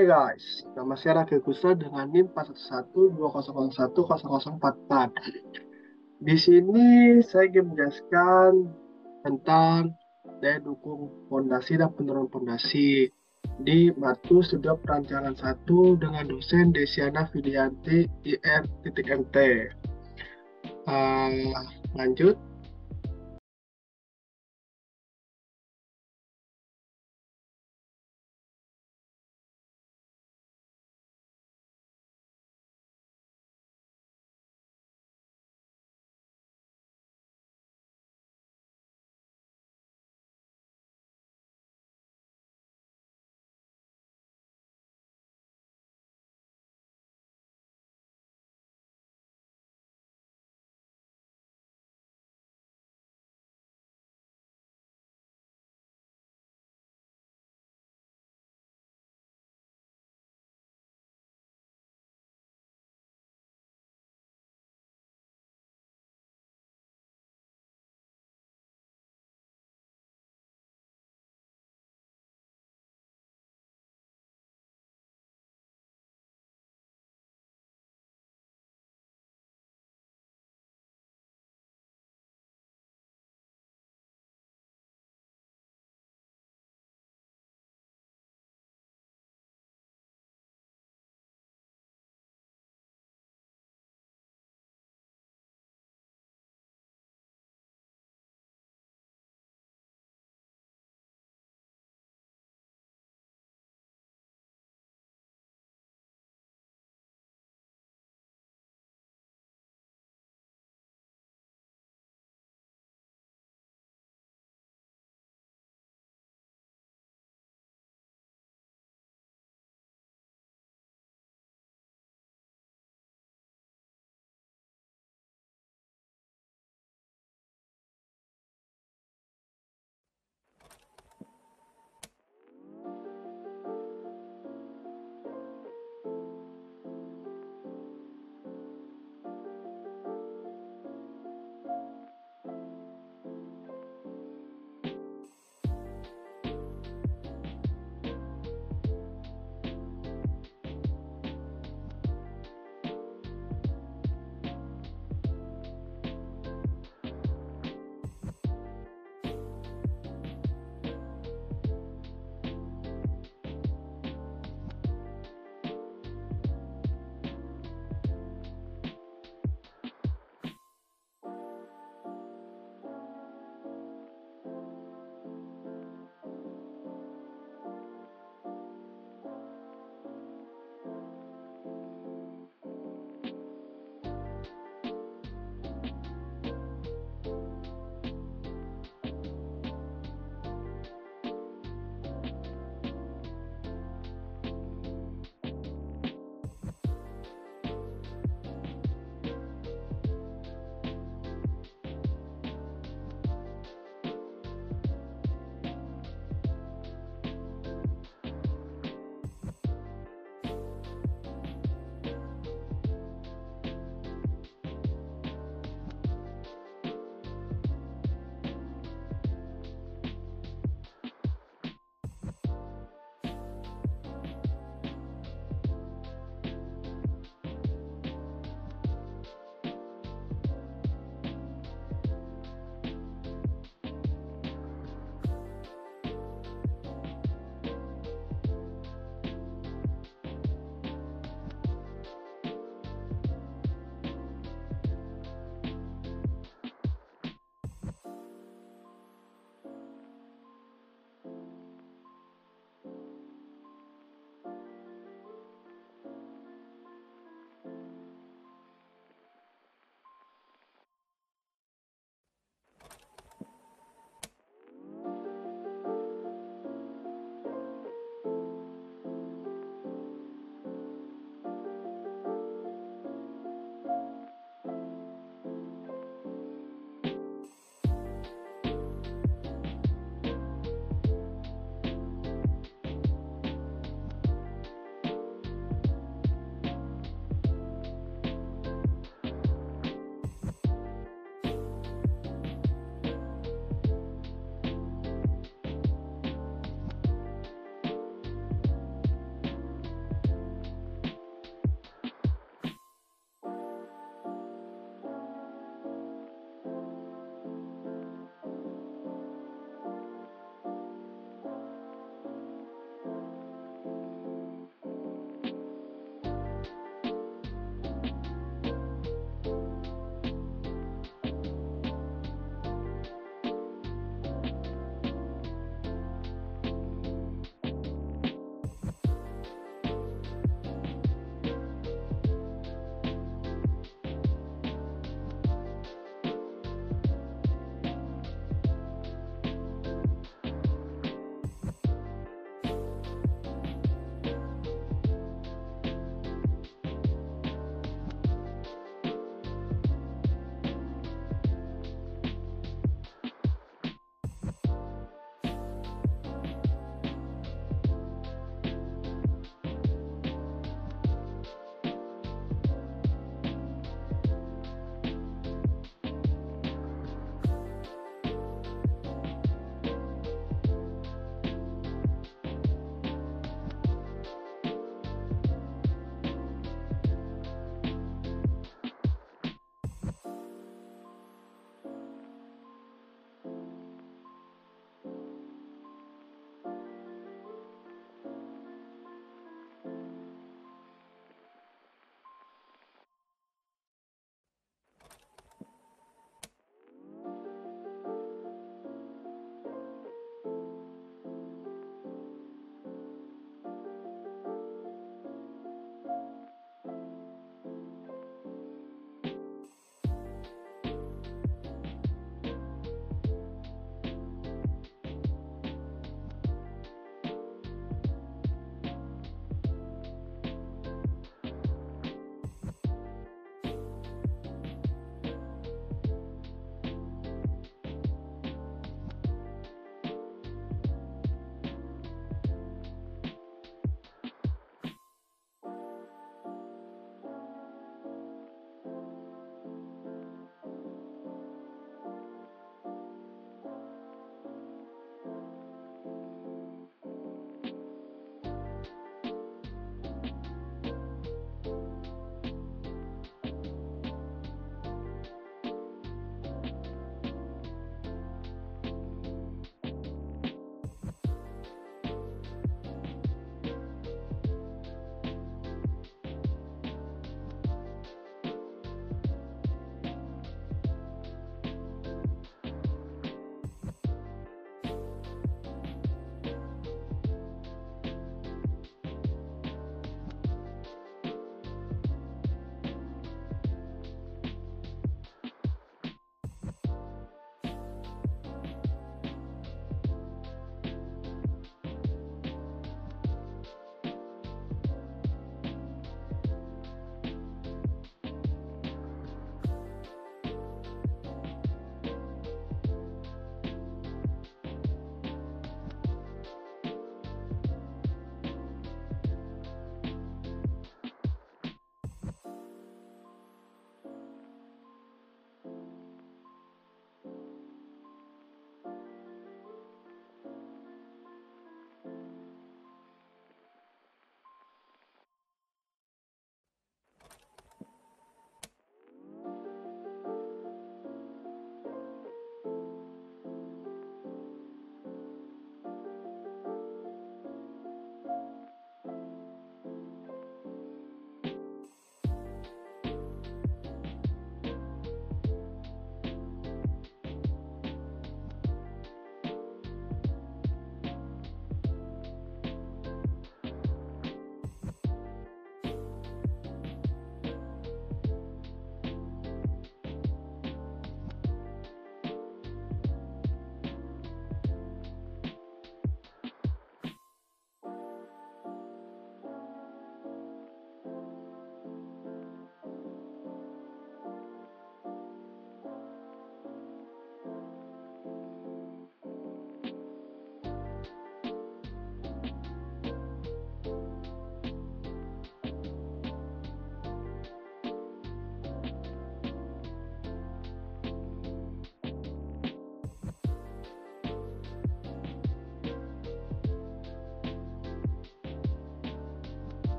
Hai guys, nama saya Rakyat Kusra dengan NIM 41120010044. Di sini saya ingin menjelaskan tentang daya dukung fondasi dan penurunan fondasi di Matu Studio Perancangan 1 dengan dosen Desiana Vidianti IR.MT. Uh, ah, lanjut,